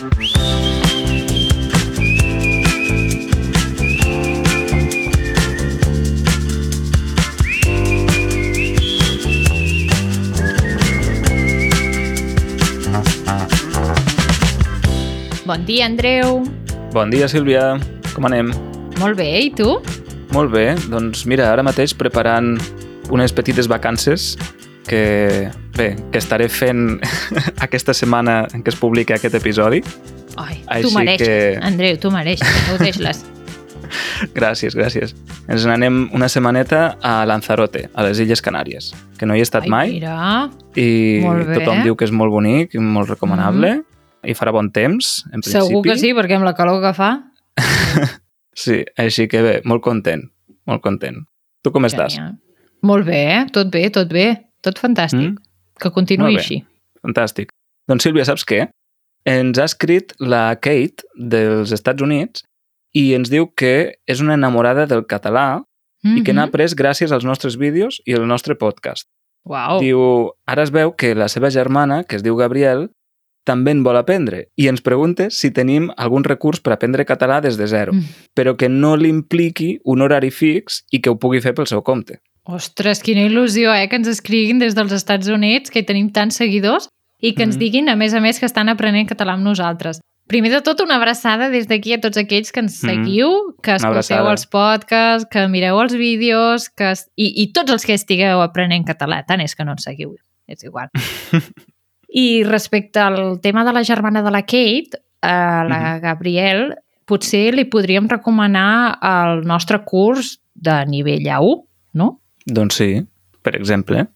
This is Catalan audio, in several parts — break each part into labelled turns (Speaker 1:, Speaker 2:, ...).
Speaker 1: Bon dia, Andreu.
Speaker 2: Bon dia, Sílvia. Com anem?
Speaker 1: Molt bé, i tu?
Speaker 2: Molt bé. Doncs mira, ara mateix preparant unes petites vacances que, bé, que estaré fent aquesta setmana en què es publica aquest episodi.
Speaker 1: Ai,
Speaker 2: Així
Speaker 1: tu mereixes,
Speaker 2: que-
Speaker 1: Andreu, tu mereixes, no ho deixes.
Speaker 2: Gràcies, gràcies. Ens n'anem una setmaneta a Lanzarote, a les Illes Canàries, que no hi he estat
Speaker 1: Ai,
Speaker 2: mai
Speaker 1: mira,
Speaker 2: i tothom diu que és molt bonic i molt recomanable i farà bon temps, en principi.
Speaker 1: segur que sí, perquè amb la calor que fa...
Speaker 2: Sí, així que bé, molt content, molt content. Tu com estàs?
Speaker 1: Genial. Molt bé, eh? tot bé, tot bé, tot fantàstic.
Speaker 2: Mm?
Speaker 1: Que continuï així.
Speaker 2: Fantàstic. Doncs Sílvia, saps què? Ens ha escrit la Kate dels Estats Units i ens diu que és una enamorada del català i que n'ha
Speaker 1: Mhm.
Speaker 2: après gràcies als nostres vídeos i al nostre podcast.
Speaker 1: Uau,
Speaker 2: Diu, ara es veu que la seva germana, que es diu Gabriel, també en vol aprendre i ens pregunta si tenim algun recurs per aprendre català des de zero,
Speaker 1: Mm.
Speaker 2: però que no li impliqui un horari fix i que ho pugui fer pel seu compte.
Speaker 1: Ostres, quina il·lusió, eh? Que ens escriguin des dels Estats Units, que hi tenim tants seguidors, i que ens
Speaker 2: Mhm.
Speaker 1: diguin, a més a més, que estan aprenent català amb nosaltres. Primer de tot, una abraçada des d'aquí a tots aquells que ens
Speaker 2: Mhm.
Speaker 1: seguiu, que escolteu els podcasts, que mireu els vídeos, que... es- I, i tots els que estigueu aprenent català. Tant és que no ens seguiu, és igual. I respecte al tema de la germana de la Kate, a la
Speaker 2: Mhm.
Speaker 1: Gabriel, potser li podríem recomanar el nostre curs de nivell A1, no?
Speaker 2: Doncs sí, per exemple.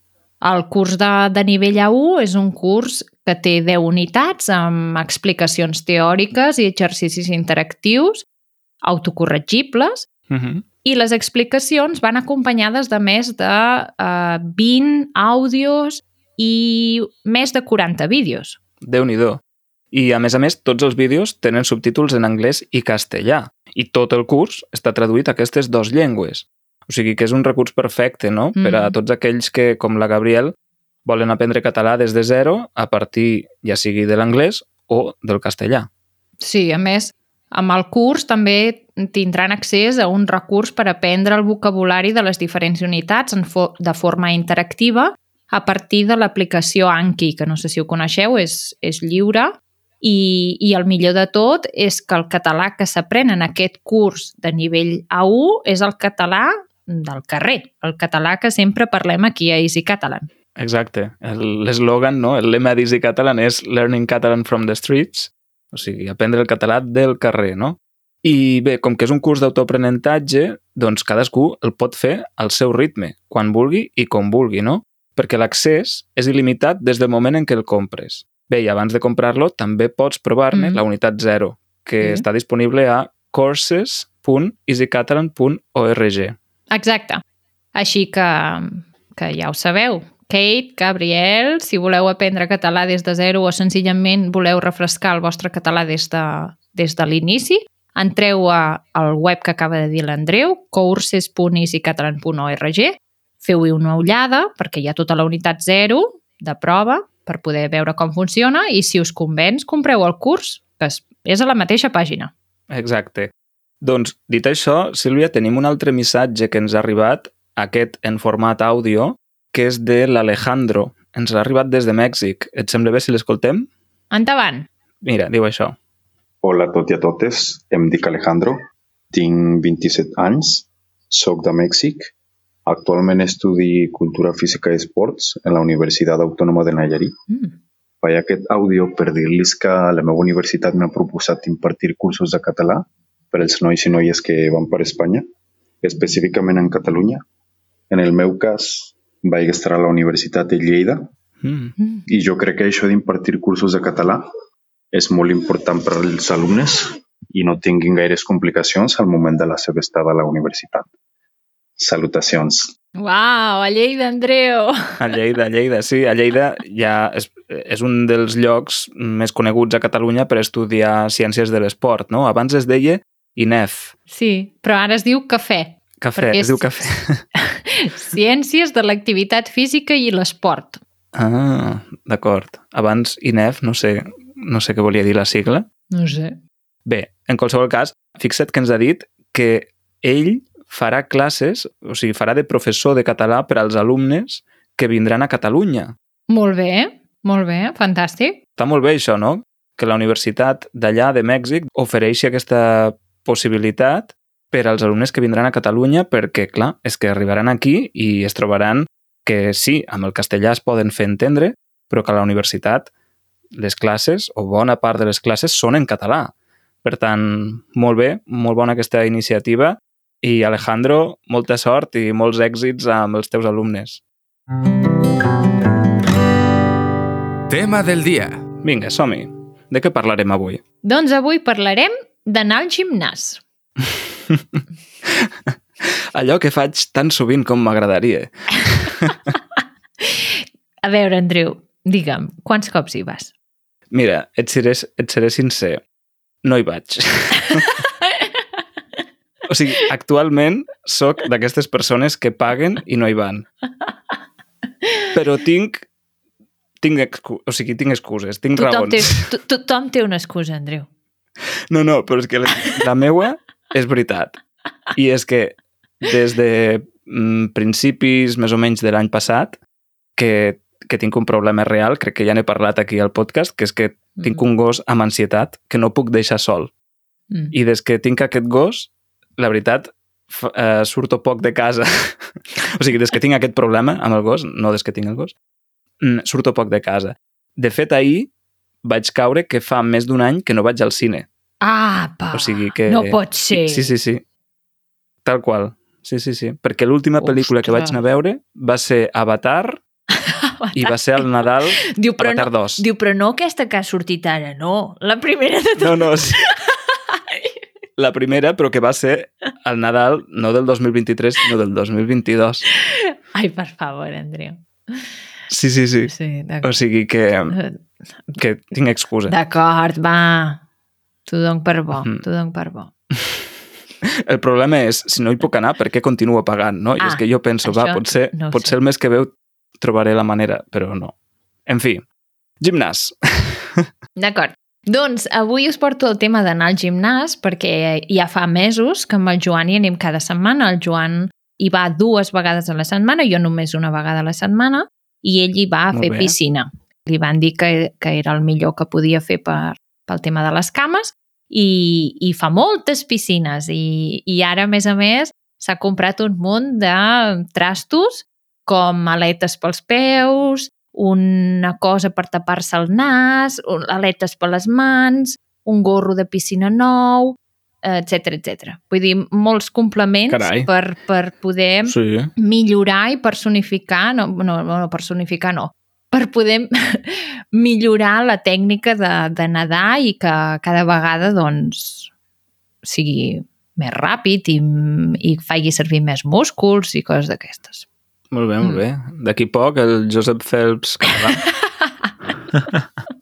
Speaker 1: El curs de, de nivell A1 és un curs que té 10 unitats amb explicacions teòriques i exercicis interactius, autocorregibles,
Speaker 2: Uh -huh.
Speaker 1: i les explicacions van acompanyades de més de uh, 20 àudios i més de 40 vídeos.
Speaker 2: déu nhi I, a més a més, tots els vídeos tenen subtítols en anglès i castellà. I tot el curs està traduït a aquestes dues llengües. O sigui que és un recurs perfecte, no?,
Speaker 1: Mm.
Speaker 2: per a tots aquells que, com la Gabriel, volen aprendre català des de zero a partir, ja sigui de l'anglès o del castellà.
Speaker 1: Sí, a més, amb el curs també tindran accés a un recurs per aprendre el vocabulari de les diferents unitats en fo de forma interactiva a partir de l'aplicació Anki, que no sé si ho coneixeu, és, és lliure i, i el millor de tot és que el català que s'aprèn en aquest curs de nivell A1 és el català del carrer, el català que sempre parlem aquí a Easy Catalan.
Speaker 2: Exacte. El- L'eslògan, no?, el lema d'Easy Catalan és Learning Catalan from the Streets, o sigui, aprendre el català del carrer, no? I bé, com que és un curs d'autoaprenentatge, doncs cadascú el pot fer al seu ritme, quan vulgui i com vulgui, no? Perquè l'accés és il·limitat des del moment en què el compres. Bé, i abans de comprar-lo també pots provar-ne
Speaker 1: Mm.
Speaker 2: la unitat 0, que
Speaker 1: Sí.
Speaker 2: està disponible a courses.easycatalan.org.
Speaker 1: Exacte. Així que, que ja ho sabeu. Kate, Gabriel, si voleu aprendre català des de zero o senzillament voleu refrescar el vostre català des de, des de l'inici, entreu a, al web que acaba de dir l'Andreu, courses.easycatalan.org, feu-hi una ullada perquè hi ha tota la unitat zero de prova per poder veure com funciona i si us convenç, compreu el curs, que és a la mateixa pàgina.
Speaker 2: Exacte. Doncs, dit això, Sílvia, tenim un altre missatge que ens ha arribat, aquest en format àudio, que és de l'Alejandro. Ens l'ha arribat des de Mèxic. Et sembla bé si l'escoltem?
Speaker 1: Endavant!
Speaker 2: Mira, diu això.
Speaker 3: Hola a tots i a totes, em dic Alejandro, tinc 27 anys, soc de Mèxic, actualment estudi Cultura Física i Esports en la Universitat Autònoma de Nayarit.
Speaker 1: Mm.
Speaker 3: Faig aquest àudio per dir-los que la meva universitat m'ha proposat impartir cursos de català per als nois i noies que van per Espanya, específicament en Catalunya. En el meu cas, vaig estar a la Universitat de Lleida
Speaker 2: Mm.
Speaker 3: I jo crec que això d'impartir cursos de català és molt important per als alumnes i no tinguin gaires complicacions al moment de la seva estada a la universitat. Salutacions.
Speaker 1: Uau, a Lleida, Andreu!
Speaker 2: A Lleida, a Lleida, sí. A Lleida ja és, és un dels llocs més coneguts a Catalunya per estudiar ciències de l'esport, no? Abans es deia INEF,
Speaker 1: Sí, però ara es diu cafè.
Speaker 2: cafè, es diu cafè.
Speaker 1: Ciències de l'activitat física i l'esport.
Speaker 2: Ah, d'acord. Abans INEF, no sé, no sé què volia dir la sigla.
Speaker 1: No sé.
Speaker 2: Bé, en qualsevol cas, fixa't que ens ha dit que ell farà classes, o sigui, farà de professor de català per als alumnes que vindran a Catalunya.
Speaker 1: Molt bé, molt bé, fantàstic.
Speaker 2: Està molt bé això, no? Que la universitat d'allà, de Mèxic, ofereixi aquesta possibilitat per als alumnes que vindran a Catalunya perquè, clar, és que arribaran aquí i es trobaran que sí, amb el castellà es poden fer entendre, però que a la universitat les classes, o bona part de les classes, són en català. Per tant, molt bé, molt bona aquesta iniciativa i Alejandro, molta sort i molts èxits amb els teus alumnes.
Speaker 4: Tema del dia.
Speaker 2: Vinga, som-hi. De què parlarem avui?
Speaker 1: Doncs avui parlarem d'anar al gimnàs.
Speaker 2: Allò que faig tan sovint com m'agradaria.
Speaker 1: A veure, Andreu, digue'm, quants cops hi vas?
Speaker 2: Mira, et seré, et seré sincer. No hi vaig. o sigui, actualment sóc d'aquestes persones que paguen i no hi van. Però tinc tinc, o sigui, tinc excuses, tinc
Speaker 1: Tothom té,
Speaker 2: raons.
Speaker 1: to- tothom té una excusa, Andreu.
Speaker 2: No, no, però és que la, la meua és veritat. I és que des de mm, principis més o menys de l'any passat que, que tinc un problema real, crec que ja n'he parlat aquí al podcast, que és que tinc un gos amb ansietat que no puc deixar sol.
Speaker 1: Mm.
Speaker 2: I des que tinc aquest gos, la veritat, eh, surto poc de casa. o sigui, des que tinc aquest problema amb el gos, no des que tinc el gos, mm, surto poc de casa. De fet, ahir vaig caure que fa més d'un any que no vaig al cine.
Speaker 1: Ah, pa,
Speaker 2: O sigui que...
Speaker 1: no pot ser.
Speaker 2: Sí, sí, sí. Tal qual. Sí, sí, sí. Perquè l'última pel·lícula que vaig anar a veure va ser Avatar i va ser el Nadal
Speaker 1: Diu, però
Speaker 2: Avatar
Speaker 1: no,
Speaker 2: 2.
Speaker 1: diu, però no aquesta que ha sortit ara, no. La primera de tot.
Speaker 2: No, no, sí. La primera, però que va ser el Nadal no del 2023, sinó del 2022.
Speaker 1: Ai, per favor, Andreu.
Speaker 2: Sí, sí, sí.
Speaker 1: Sí,
Speaker 2: O sigui que, que tinc excusa.
Speaker 1: D'acord, va. T'ho dono per bo,
Speaker 2: Mhm.
Speaker 1: t'ho dono per bo.
Speaker 2: El problema és, si no hi puc anar, per què continuo pagant, no? I
Speaker 1: Ah,
Speaker 2: és que jo penso, va, potser,
Speaker 1: no
Speaker 2: potser
Speaker 1: sé.
Speaker 2: el mes que veu trobaré la manera, però no. En fi, gimnàs.
Speaker 1: D'acord. Doncs avui us porto el tema d'anar al gimnàs perquè ja fa mesos que amb el Joan hi anem cada setmana. El Joan hi va dues vegades a la setmana, jo només una vegada a la setmana, i ell hi va a
Speaker 2: Molt
Speaker 1: fer
Speaker 2: bé.
Speaker 1: piscina. Li van dir que, que era el millor que podia fer per, pel tema de les cames i, i fa moltes piscines i, i ara, a més a més, s'ha comprat un munt de trastos com aletes pels peus, una cosa per tapar-se el nas, aletes per les mans, un gorro de piscina nou, etc etc. Vull dir, molts complements
Speaker 2: Carai.
Speaker 1: per, per poder
Speaker 2: Sí.
Speaker 1: millorar i personificar, no, no, no personificar no, per poder millorar la tècnica de, de nedar i que cada vegada doncs sigui més ràpid i, i faci servir més músculs i coses d'aquestes.
Speaker 2: Molt bé, molt
Speaker 1: Mm.
Speaker 2: bé. D'aquí poc, el Josep Phelps català.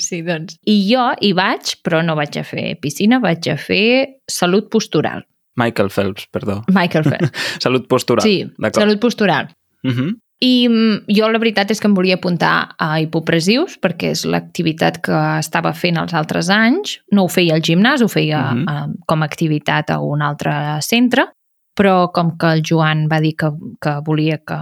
Speaker 1: Sí, doncs. I jo hi vaig, però no vaig a fer piscina, vaig a fer salut postural.
Speaker 2: Michael Phelps, perdó.
Speaker 1: Michael Phelps.
Speaker 2: Salut postural.
Speaker 1: Sí, salut postural.
Speaker 2: Uh -huh.
Speaker 1: I mm, jo la veritat és que em volia apuntar a hipopressius perquè és l'activitat que estava fent els altres anys. No ho feia al gimnàs, ho feia
Speaker 2: Mhm.
Speaker 1: uh com a activitat a un altre centre, però com que el Joan va dir que, que volia que,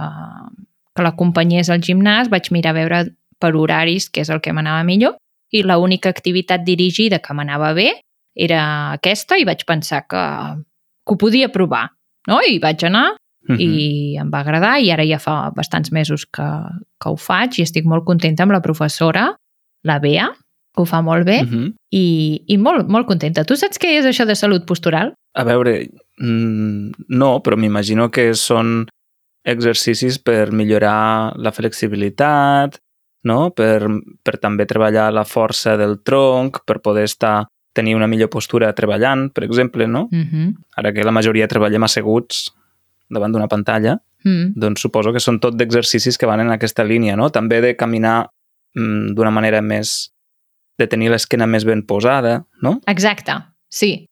Speaker 1: que l'acompanyés al gimnàs, vaig mirar a veure per horaris què és el que m'anava millor i l'única activitat dirigida que m'anava bé era aquesta i vaig pensar que, que ho podia provar. No? I vaig anar
Speaker 2: Uh -huh.
Speaker 1: i em va agradar i ara ja fa bastants mesos que, que ho faig i estic molt contenta amb la professora, la Bea, que ho fa molt bé
Speaker 2: Uh -huh.
Speaker 1: i, i molt, molt contenta. Tu saps què és això de salut postural?
Speaker 2: A veure, mm, no, però m'imagino que són exercicis per millorar la flexibilitat, no? per, per també treballar la força del tronc, per poder estar tenir una millor postura treballant, per exemple, no?
Speaker 1: Mm -hmm.
Speaker 2: Ara que la majoria treballem asseguts davant d'una pantalla,
Speaker 1: mm.
Speaker 2: doncs suposo que són tot d'exercicis que van en aquesta línia, no? També de caminar mm, d'una manera més... de tenir l'esquena més ben posada, no?
Speaker 1: Exacte, sí.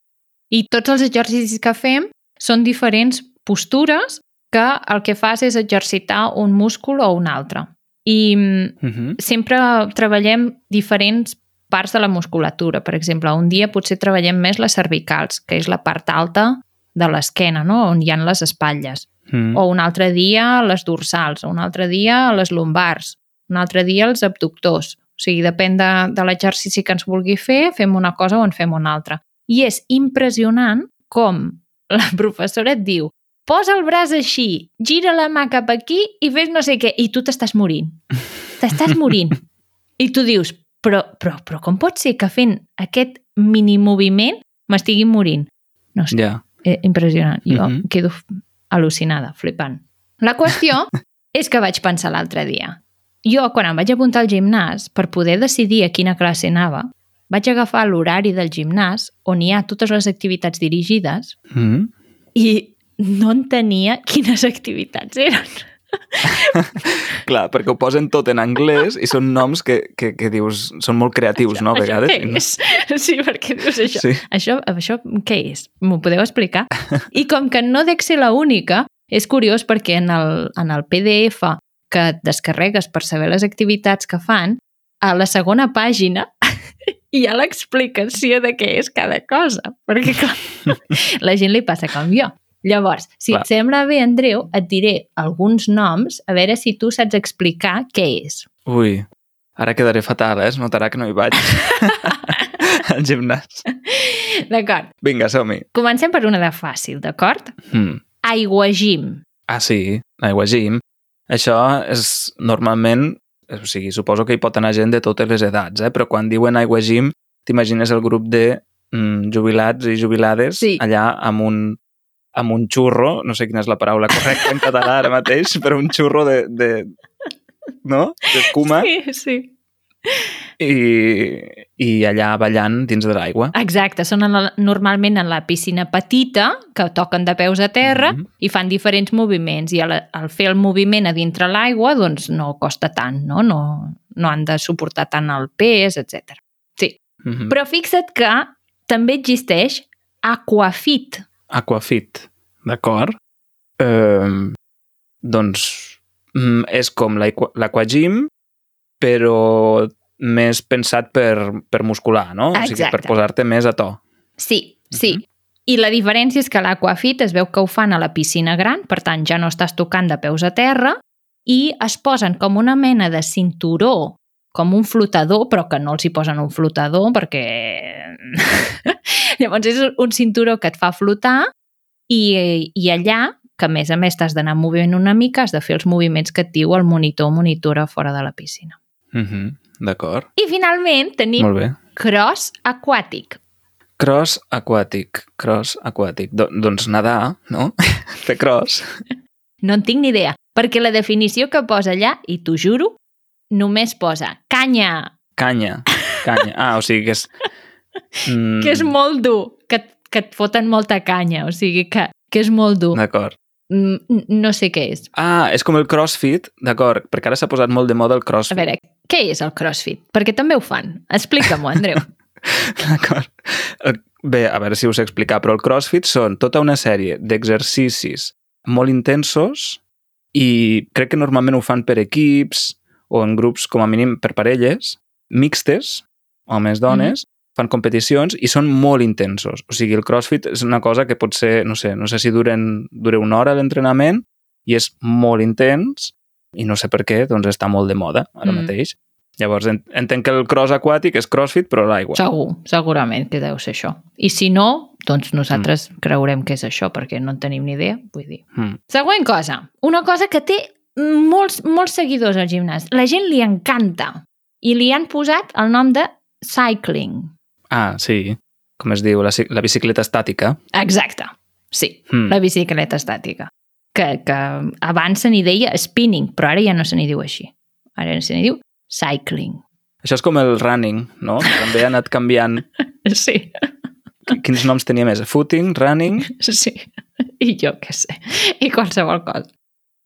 Speaker 1: I tots els exercicis que fem són diferents postures que el que fas és exercitar un múscul o un altre. I mm,
Speaker 2: Uh -huh.
Speaker 1: sempre treballem diferents parts de la musculatura. Per exemple, un dia potser treballem més les cervicals, que és la part alta de l'esquena, no? on hi ha les espatlles.
Speaker 2: Mm.
Speaker 1: O un altre dia les dorsals, o un altre dia les lumbars, un altre dia els abductors. O sigui, depèn de, de l'exercici que ens vulgui fer, fem una cosa o en fem una altra. I és impressionant com la professora et diu posa el braç així, gira la mà cap aquí i fes no sé què, i tu t'estàs morint. T'estàs morint. I tu dius, però, però, però com pot ser que fent aquest mini moviment m'estigui morint? No sé,
Speaker 2: Ja.
Speaker 1: Eh, impressionant. Jo
Speaker 2: Mhm.
Speaker 1: quedo f- al·lucinada, flipant. La qüestió és que vaig pensar l'altre dia. Jo, quan em vaig apuntar al gimnàs, per poder decidir a quina classe anava, vaig agafar l'horari del gimnàs on hi ha totes les activitats dirigides
Speaker 2: Mm.
Speaker 1: i no entenia quines activitats eren.
Speaker 2: Clar, perquè ho posen tot en anglès i són noms que, que, que dius, són molt creatius, no, a vegades.
Speaker 1: Això què és? Sí, perquè dius això.
Speaker 2: Sí.
Speaker 1: Això, això què és? M'ho podeu explicar? I com que no dec ser la única, és curiós perquè en el, en el PDF que et descarregues per saber les activitats que fan, a la segona pàgina hi ha l'explicació de què és cada cosa. Perquè, clar, la gent li passa com jo. Llavors, si
Speaker 2: Clar.
Speaker 1: et sembla bé, Andreu, et diré alguns noms, a veure si tu saps explicar què és.
Speaker 2: Ui, ara quedaré fatal, eh? Es notarà que no hi vaig al gimnàs.
Speaker 1: D'acord.
Speaker 2: Vinga, som-hi.
Speaker 1: Comencem per una de fàcil, d'acord?
Speaker 2: Mm.
Speaker 1: Aiguagim.
Speaker 2: Ah, sí, l'aigua gym. Això és normalment, o sigui, suposo que hi pot anar gent de totes les edats, eh? però quan diuen aigua gym, t'imagines el grup de mm, jubilats i jubilades
Speaker 1: Sí.
Speaker 2: allà amb un, amb un xurro, no sé quina és la paraula correcta en català ara mateix, però un xurro de... de no? D'escuma
Speaker 1: Sí, sí.
Speaker 2: i, i allà ballant dins de l'aigua.
Speaker 1: Exacte, són en la, normalment en la piscina petita, que toquen de peus a terra
Speaker 2: Mhm.
Speaker 1: i fan diferents moviments. I al, al fer el moviment a dintre l'aigua, doncs no costa tant, no? No, no han de suportar tant el pes, etc. Sí.
Speaker 2: Mm -hmm.
Speaker 1: Però fixa't que també existeix aquafit.
Speaker 2: Aquafit, d'acord? Eh, doncs mm, és com l'aquagym, però més pensat per, per muscular, no? O sigui,
Speaker 1: Exacte.
Speaker 2: per posar-te més a to.
Speaker 1: Sí, sí.
Speaker 2: Mhm.
Speaker 1: I la diferència és que l'aquafit es veu que ho fan a la piscina gran, per tant ja no estàs tocant de peus a terra, i es posen com una mena de cinturó, com un flotador, però que no els hi posen un flotador perquè... Llavors és un cinturó que et fa flotar i, i allà, que a més a més t'has d'anar movent una mica, has de fer els moviments que et diu el monitor o monitora fora de la piscina.
Speaker 2: Mm -hmm. D'acord,
Speaker 1: I finalment tenim
Speaker 2: molt bé.
Speaker 1: cross aquàtic.
Speaker 2: Cross aquàtic, cross aquàtic. Do doncs nedar, no? Fer cross.
Speaker 1: No en tinc ni idea, perquè la definició que posa allà, i t'ho juro, només posa canya,
Speaker 2: Canya, canya. Ah, o sigui que és... Mm,
Speaker 1: que és molt dur, que, que et foten molta canya, o sigui que, que és molt dur.
Speaker 2: D'acord.
Speaker 1: Mm, No sé què és.
Speaker 2: Ah, és com el crossfit, d'acord, perquè ara s'ha posat molt de moda el
Speaker 1: A
Speaker 2: crossfit.
Speaker 1: veure, què és el crossfit? Perquè també ho fan. Explica-m'ho, Andreu.
Speaker 2: D'acord. Bé, a veure si us explicar, però el CrossFit són tota una sèrie d'exercicis molt intensos i crec que normalment ho fan per equips o en grups, com a mínim, per parelles, mixtes, homes, dones, fan competicions i són molt intensos. O sigui, el CrossFit és una cosa que pot ser, no sé, no sé si duren, dura una hora l'entrenament i és molt intens i no sé per què, doncs està molt de moda ara
Speaker 1: Mm.
Speaker 2: mateix. Llavors, en- entenc que el cross aquàtic és CrossFit, però l'aigua.
Speaker 1: Segur, segurament que deu ser això. I si no, doncs nosaltres creurem que és això, perquè no en tenim ni idea, vull dir.
Speaker 2: Mm.
Speaker 1: Següent cosa. Una cosa que té molts, molts seguidors al gimnàs. La gent li encanta. I li han posat el nom de cycling.
Speaker 2: Ah, sí. Com es diu, la, la bicicleta estàtica.
Speaker 1: Exacte. Sí,
Speaker 2: Mm.
Speaker 1: la bicicleta estàtica. Que, que abans se n'hi deia spinning, però ara ja no se n'hi diu així. Ara se n'hi diu cycling.
Speaker 2: Això és com el running, no? També ha anat canviant.
Speaker 1: Sí,
Speaker 2: Qu- Quins noms tenia més? Footing, running...
Speaker 1: sí. I jo què sé. I qualsevol cosa.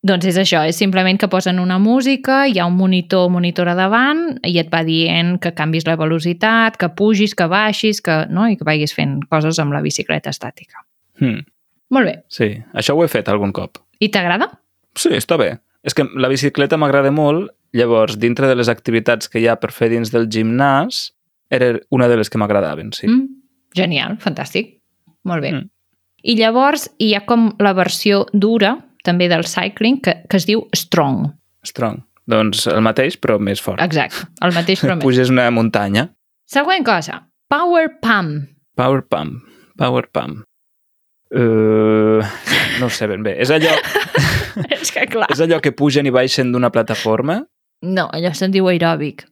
Speaker 1: Doncs és això, és simplement que posen una música, hi ha un monitor o monitora davant i et va dient que canvis la velocitat, que pugis, que baixis, que, no? i que vagis fent coses amb la bicicleta estàtica.
Speaker 2: Hmm.
Speaker 1: Molt bé.
Speaker 2: Sí, això ho he fet algun cop.
Speaker 1: I t'agrada?
Speaker 2: Sí, està bé. És que la bicicleta m'agrada molt, llavors, dintre de les activitats que hi ha per fer dins del gimnàs, era una de les que m'agradaven, sí.
Speaker 1: Mm, genial, fantàstic. Molt bé.
Speaker 2: Mm.
Speaker 1: I llavors hi ha com la versió dura, també del cycling, que, que es diu Strong.
Speaker 2: Strong. Doncs el mateix, però més fort.
Speaker 1: Exacte, el mateix però més.
Speaker 2: Puges una muntanya.
Speaker 1: Següent cosa, Power Pump.
Speaker 2: Power Pump. Power Pump. Uh, no ho sé ben bé. És allò,
Speaker 1: És que clar.
Speaker 2: és allò que pugen i baixen d'una plataforma?
Speaker 1: No, allò se'n diu aeròbic.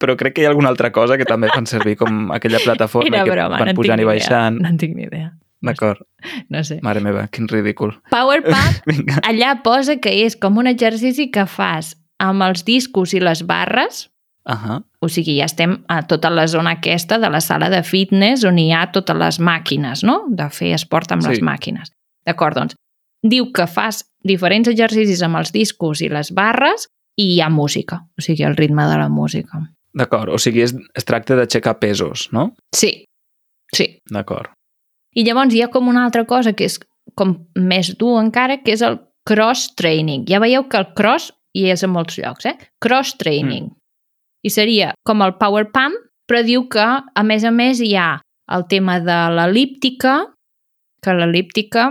Speaker 2: però crec que hi ha alguna altra cosa que també fan servir com aquella plataforma
Speaker 1: Era
Speaker 2: que
Speaker 1: broma,
Speaker 2: van
Speaker 1: no
Speaker 2: pujant i
Speaker 1: idea.
Speaker 2: baixant.
Speaker 1: No en tinc ni idea.
Speaker 2: D'acord.
Speaker 1: No sé.
Speaker 2: Mare meva, quin ridícul.
Speaker 1: Power
Speaker 2: Vinga.
Speaker 1: allà posa que és com un exercici que fas amb els discos i les barres,
Speaker 2: Ahà.
Speaker 1: o sigui, ja estem a tota la zona aquesta de la sala de fitness on hi ha totes les màquines, no?, de fer esport amb
Speaker 2: Sí.
Speaker 1: les màquines. D'acord, doncs, diu que fas diferents exercicis amb els discos i les barres i hi ha música, o sigui, el ritme de la música.
Speaker 2: D'acord. O sigui, es, es tracta d'aixecar pesos, no?
Speaker 1: Sí, sí.
Speaker 2: D'acord.
Speaker 1: I llavors hi ha com una altra cosa que és com més dur encara, que és el cross-training. Ja veieu que el cross hi és a molts llocs, eh? Cross-training. Mm. I seria com el power pump, però diu que, a més a més, hi ha el tema de l'elíptica, que l'elíptica,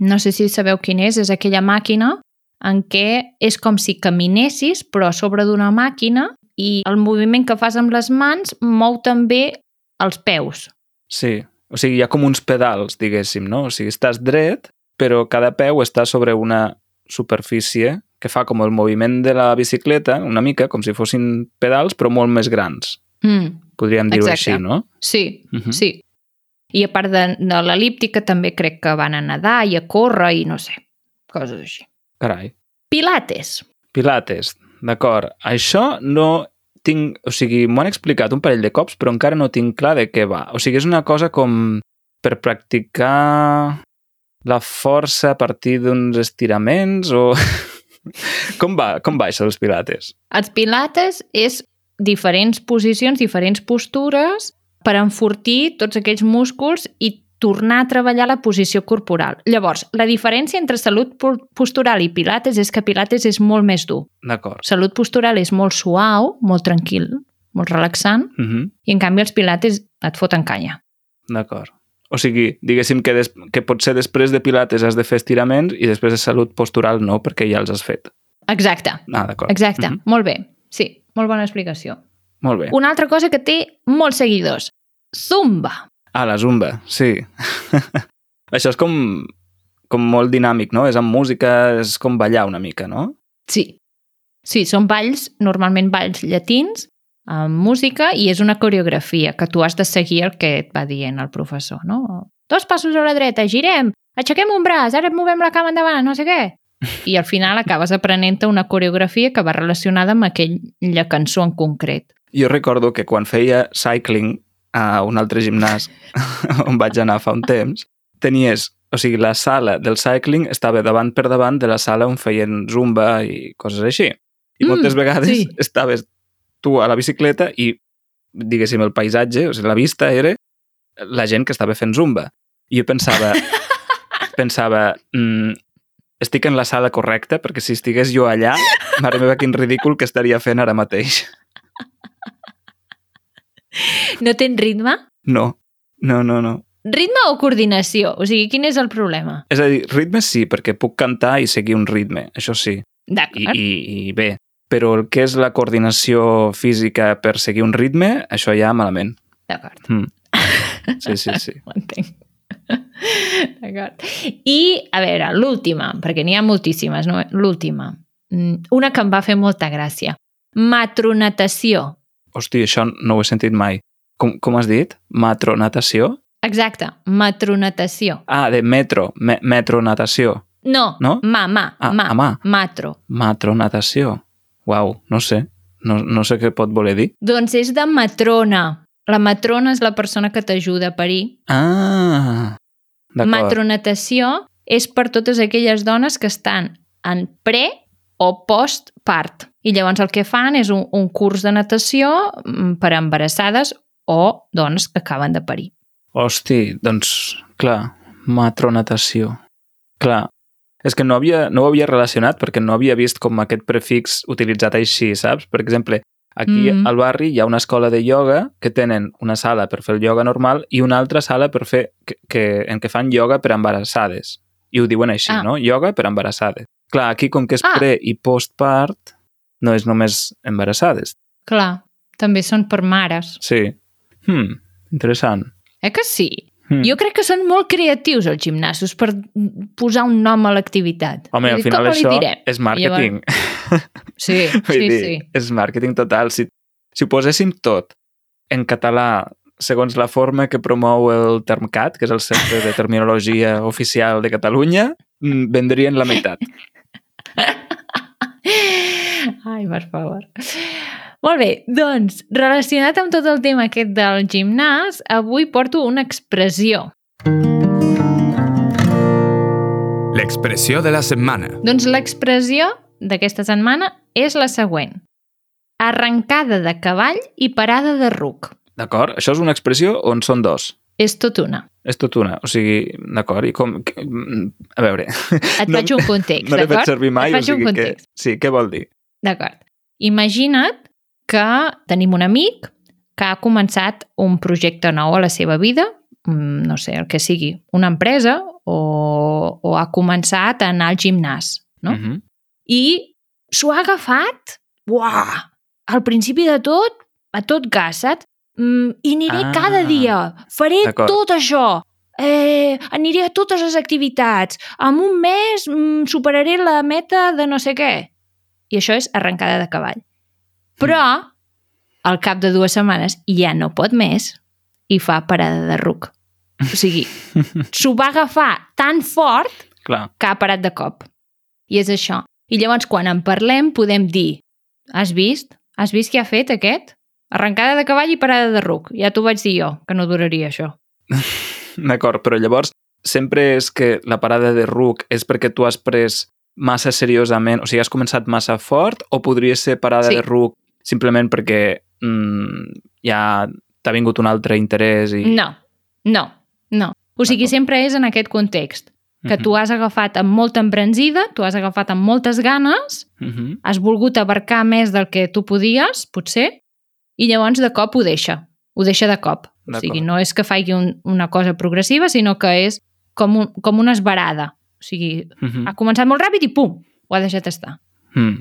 Speaker 1: no sé si sabeu quin és, és aquella màquina en què és com si caminessis, però a sobre d'una màquina, i el moviment que fas amb les mans mou també els peus.
Speaker 2: Sí. O sigui, hi ha com uns pedals, diguéssim, no? O sigui, estàs dret, però cada peu està sobre una superfície que fa com el moviment de la bicicleta, una mica, com si fossin pedals, però molt més grans.
Speaker 1: Mm.
Speaker 2: Podríem dir-ho així, no?
Speaker 1: Sí,
Speaker 2: Mhm.
Speaker 1: sí. I a part de, de l'elíptica també crec que van a nedar i a córrer i no sé, coses així.
Speaker 2: Carai.
Speaker 1: Pilates.
Speaker 2: Pilates, d'acord. Això no tinc... O sigui, m'ho han explicat un parell de cops, però encara no tinc clar de què va. O sigui, és una cosa com per practicar la força a partir d'uns estiraments o... com va, com va això dels pilates?
Speaker 1: Els pilates és diferents posicions, diferents postures per enfortir tots aquells músculs i tornar a treballar la posició corporal. Llavors, la diferència entre salut po- postural i pilates és que pilates és molt més dur.
Speaker 2: D'acord.
Speaker 1: Salut postural és molt suau, molt tranquil, molt relaxant,
Speaker 2: Uh -huh.
Speaker 1: i en canvi els pilates et foten canya.
Speaker 2: D'acord. O sigui, diguéssim que, des, que potser després de pilates has de fer estiraments i després de salut postural no, perquè ja els has fet.
Speaker 1: Exacte,
Speaker 2: Ah, d'acord.
Speaker 1: exacte.
Speaker 2: Mhm.
Speaker 1: Molt bé. Sí, molt bona explicació.
Speaker 2: Molt bé.
Speaker 1: Una altra cosa que té molts seguidors. Zumba.
Speaker 2: Ah, la zumba, sí. Això és com, com molt dinàmic, no? És amb música, és com ballar una mica, no?
Speaker 1: Sí. Sí, són balls, normalment balls llatins, amb música, i és una coreografia que tu has de seguir el que et va dient el professor, no? Dos passos a la dreta, girem, aixequem un braç, ara movem la cama endavant, no sé què. I al final acabes aprenent una coreografia que va relacionada amb aquella cançó en concret.
Speaker 2: Jo recordo que quan feia cycling a un altre gimnàs on vaig anar fa un temps, tenies, o sigui, la sala del cycling estava davant per davant de la sala on feien zumba i coses així. I
Speaker 1: Mm,
Speaker 2: moltes vegades
Speaker 1: sí.
Speaker 2: estaves tu a la bicicleta i, diguéssim, el paisatge, o sigui, la vista era la gent que estava fent zumba. I jo pensava, pensava, mm, estic en la sala correcta, perquè si estigués jo allà, mare meva, quin ridícul que estaria fent ara mateix.
Speaker 1: No tens ritme?
Speaker 2: No, no, no, no.
Speaker 1: Ritme o coordinació? O sigui, quin és el problema?
Speaker 2: És a dir, ritme sí, perquè puc cantar i seguir un ritme, això sí. I,
Speaker 1: D'acord.
Speaker 2: i, i bé, però el que és la coordinació física per seguir un ritme, això ja malament.
Speaker 1: D'acord.
Speaker 2: Mm. Sí, sí, sí.
Speaker 1: Ho entenc. D'acord. I, a veure, l'última, perquè n'hi ha moltíssimes, no? L'última. Mm, Una que em va fer molta gràcia. Matronatació.
Speaker 2: Hosti, això no ho he sentit mai. Com, com has dit? Matronatació?
Speaker 1: Exacte, matronatació.
Speaker 2: Ah, de metro, me, metronatació.
Speaker 1: No,
Speaker 2: No?
Speaker 1: ma, ma,
Speaker 2: Ah,
Speaker 1: ma,
Speaker 2: ma.
Speaker 1: matro.
Speaker 2: Matronatació. Uau, no sé. No, no sé què pot voler dir.
Speaker 1: Doncs és de matrona. La matrona és la persona que t'ajuda a parir.
Speaker 2: Ah, d'acord.
Speaker 1: Matronatació és per totes aquelles dones que estan en pre o postpart. I llavors el que fan és un, un curs de natació mm, per a embarassades o dones que acaben de parir.
Speaker 2: Hosti, doncs, clar, matronatació. Clar, és que no, havia, no ho havia relacionat perquè no havia vist com aquest prefix utilitzat així, saps? Per exemple, Aquí
Speaker 1: Mm.
Speaker 2: al barri hi ha una escola de ioga que tenen una sala per fer el ioga normal i una altra sala per fer que, que, en què fan ioga per embarassades. I ho diuen així,
Speaker 1: Ah.
Speaker 2: no? Ioga per embarassades. Clar, aquí com que és
Speaker 1: Ah.
Speaker 2: pre i postpart, no és només embarassades.
Speaker 1: Clar, també són per mares.
Speaker 2: Sí. Hmm, interessant.
Speaker 1: Eh que sí?
Speaker 2: Hmm.
Speaker 1: Jo crec que són molt creatius els gimnasos per posar un nom a l'activitat.
Speaker 2: Home, al final això és màrqueting.
Speaker 1: Sí, sí,
Speaker 2: dir,
Speaker 1: sí.
Speaker 2: és màrqueting total. Si, si ho poséssim tot en català segons la forma que promou el Termcat, que és el Centre de Terminologia Oficial de Catalunya, mm, vendrien la meitat.
Speaker 1: Ai, per favor. Molt bé, doncs, relacionat amb tot el tema aquest del gimnàs, avui porto una expressió.
Speaker 4: L'expressió de la setmana.
Speaker 1: Doncs l'expressió d'aquesta setmana és la següent. Arrencada de cavall i parada de ruc.
Speaker 2: D'acord? Això és una expressió on són dos.
Speaker 1: És tot una.
Speaker 2: És tot una. O sigui, d'acord? I com... que- A veure...
Speaker 1: Et
Speaker 2: No-
Speaker 1: faig un context,
Speaker 2: No l'he fet
Speaker 1: d'acord?
Speaker 2: servir mai,
Speaker 1: Et
Speaker 2: o
Speaker 1: faig un
Speaker 2: sigui que...
Speaker 1: context.
Speaker 2: Sí, què vol dir?
Speaker 1: D'acord. Imagina't que tenim un amic que ha començat un projecte nou a la seva vida, mm, no sé, el que sigui, una empresa o, o ha començat a anar al gimnàs, no?
Speaker 2: Uh -huh.
Speaker 1: I s'ho ha agafat, uah, al principi de tot, a tot gas, saps? Mm, I aniré
Speaker 2: Ah,
Speaker 1: cada dia, faré tot això, eh, aniré a totes les activitats, en un mes mm, superaré la meta de no sé què. I això és arrencada de cavall. Però, al cap de dues setmanes, ja no pot més i fa parada de ruc. O sigui, s'ho va agafar tan fort
Speaker 2: Clar.
Speaker 1: que ha parat de cop. I és això. I llavors, quan en parlem, podem dir has vist? Has vist què ha fet aquest? Arrencada de cavall i parada de ruc. Ja t'ho vaig dir jo, que no duraria això.
Speaker 2: D'acord, però llavors sempre és que la parada de ruc és perquè tu has pres massa seriosament, o sigui, has començat massa fort o podria ser parada
Speaker 1: Sí.
Speaker 2: de ruc simplement perquè mm, ja t'ha vingut un altre interès i...
Speaker 1: No, no, no. O sigui, sempre és en aquest context, que
Speaker 2: Mhm,
Speaker 1: tu has agafat amb molta embranzida, tu has agafat amb moltes ganes,
Speaker 2: mhm.
Speaker 1: has volgut abarcar més del que tu podies, potser, i llavors de cop ho deixa. Ho deixa de cop. O sigui, no és que faci un, una cosa progressiva, sinó que és com, un, com una esbarada. O sigui,
Speaker 2: Mhm.
Speaker 1: ha començat molt ràpid i pum, ho ha deixat estar.
Speaker 2: Mm.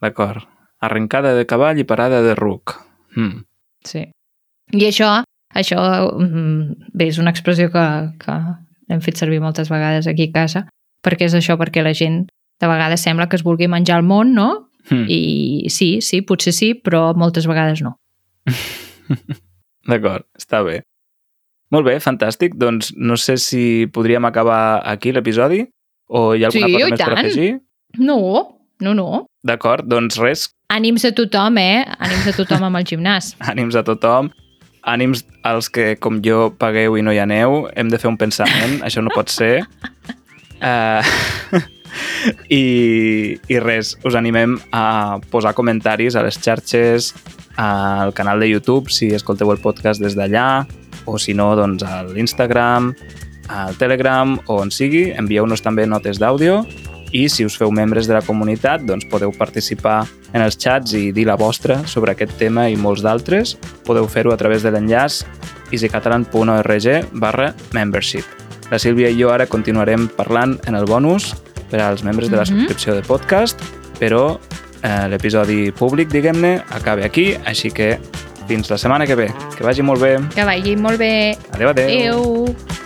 Speaker 2: D'acord. Arrencada de cavall i parada de ruc. Mm.
Speaker 1: Sí. I això, això mm, bé, és una expressió que, que hem fet servir moltes vegades aquí a casa, perquè és això, perquè la gent de vegades sembla que es vulgui menjar el món, no?
Speaker 2: Mm.
Speaker 1: I sí, sí, potser sí, però moltes vegades no.
Speaker 2: D'acord, està bé. Molt bé, fantàstic. Doncs no sé si podríem acabar aquí l'episodi o hi ha alguna
Speaker 1: Sí,
Speaker 2: cosa més per
Speaker 1: tant.
Speaker 2: afegir?
Speaker 1: No, no, no.
Speaker 2: D'acord, doncs res,
Speaker 1: Ànims a tothom, eh? Ànims a tothom amb el gimnàs.
Speaker 2: ànims a tothom, ànims als que, com jo, pagueu i no hi aneu, hem de fer un pensament, això no pot ser. Uh, i, I res, us animem a posar comentaris a les xarxes, al canal de YouTube, si escolteu el podcast des d'allà, o si no, doncs a l'Instagram, al Telegram, o on sigui, envieu-nos també notes d'àudio i si us feu membres de la comunitat doncs podeu participar en els chats i dir la vostra sobre aquest tema i molts d'altres. Podeu fer-ho a través de l'enllaç easycatalan.org barra membership. La Sílvia i jo ara continuarem parlant en el bonus per als membres de la
Speaker 1: Mhm.
Speaker 2: subscripció de podcast, però eh, l'episodi públic, diguem-ne, acaba aquí, així que fins la setmana que ve. Que vagi molt bé.
Speaker 1: Que vagi molt bé.
Speaker 2: Adéu, adéu.
Speaker 1: Adéu.